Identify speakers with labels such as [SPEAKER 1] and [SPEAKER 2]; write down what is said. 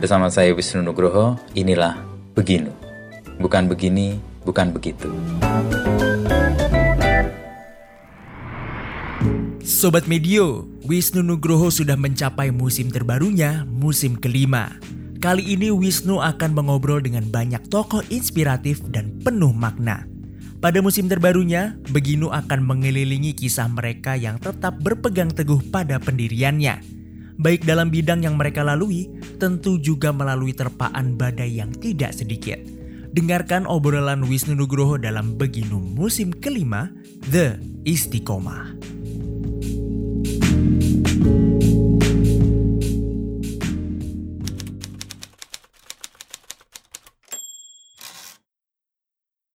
[SPEAKER 1] Bersama saya Wisnu Nugroho, inilah Beginu. Bukan begini, bukan begitu.
[SPEAKER 2] Sobat Medio, Wisnu Nugroho sudah mencapai musim terbarunya, musim kelima. Kali ini Wisnu akan mengobrol dengan banyak tokoh inspiratif dan penuh makna. Pada musim terbarunya, Beginu akan mengelilingi kisah mereka yang tetap berpegang teguh pada pendiriannya baik dalam bidang yang mereka lalui, tentu juga melalui terpaan badai yang tidak sedikit. Dengarkan obrolan Wisnu Nugroho dalam Beginu musim kelima, The Istiqomah.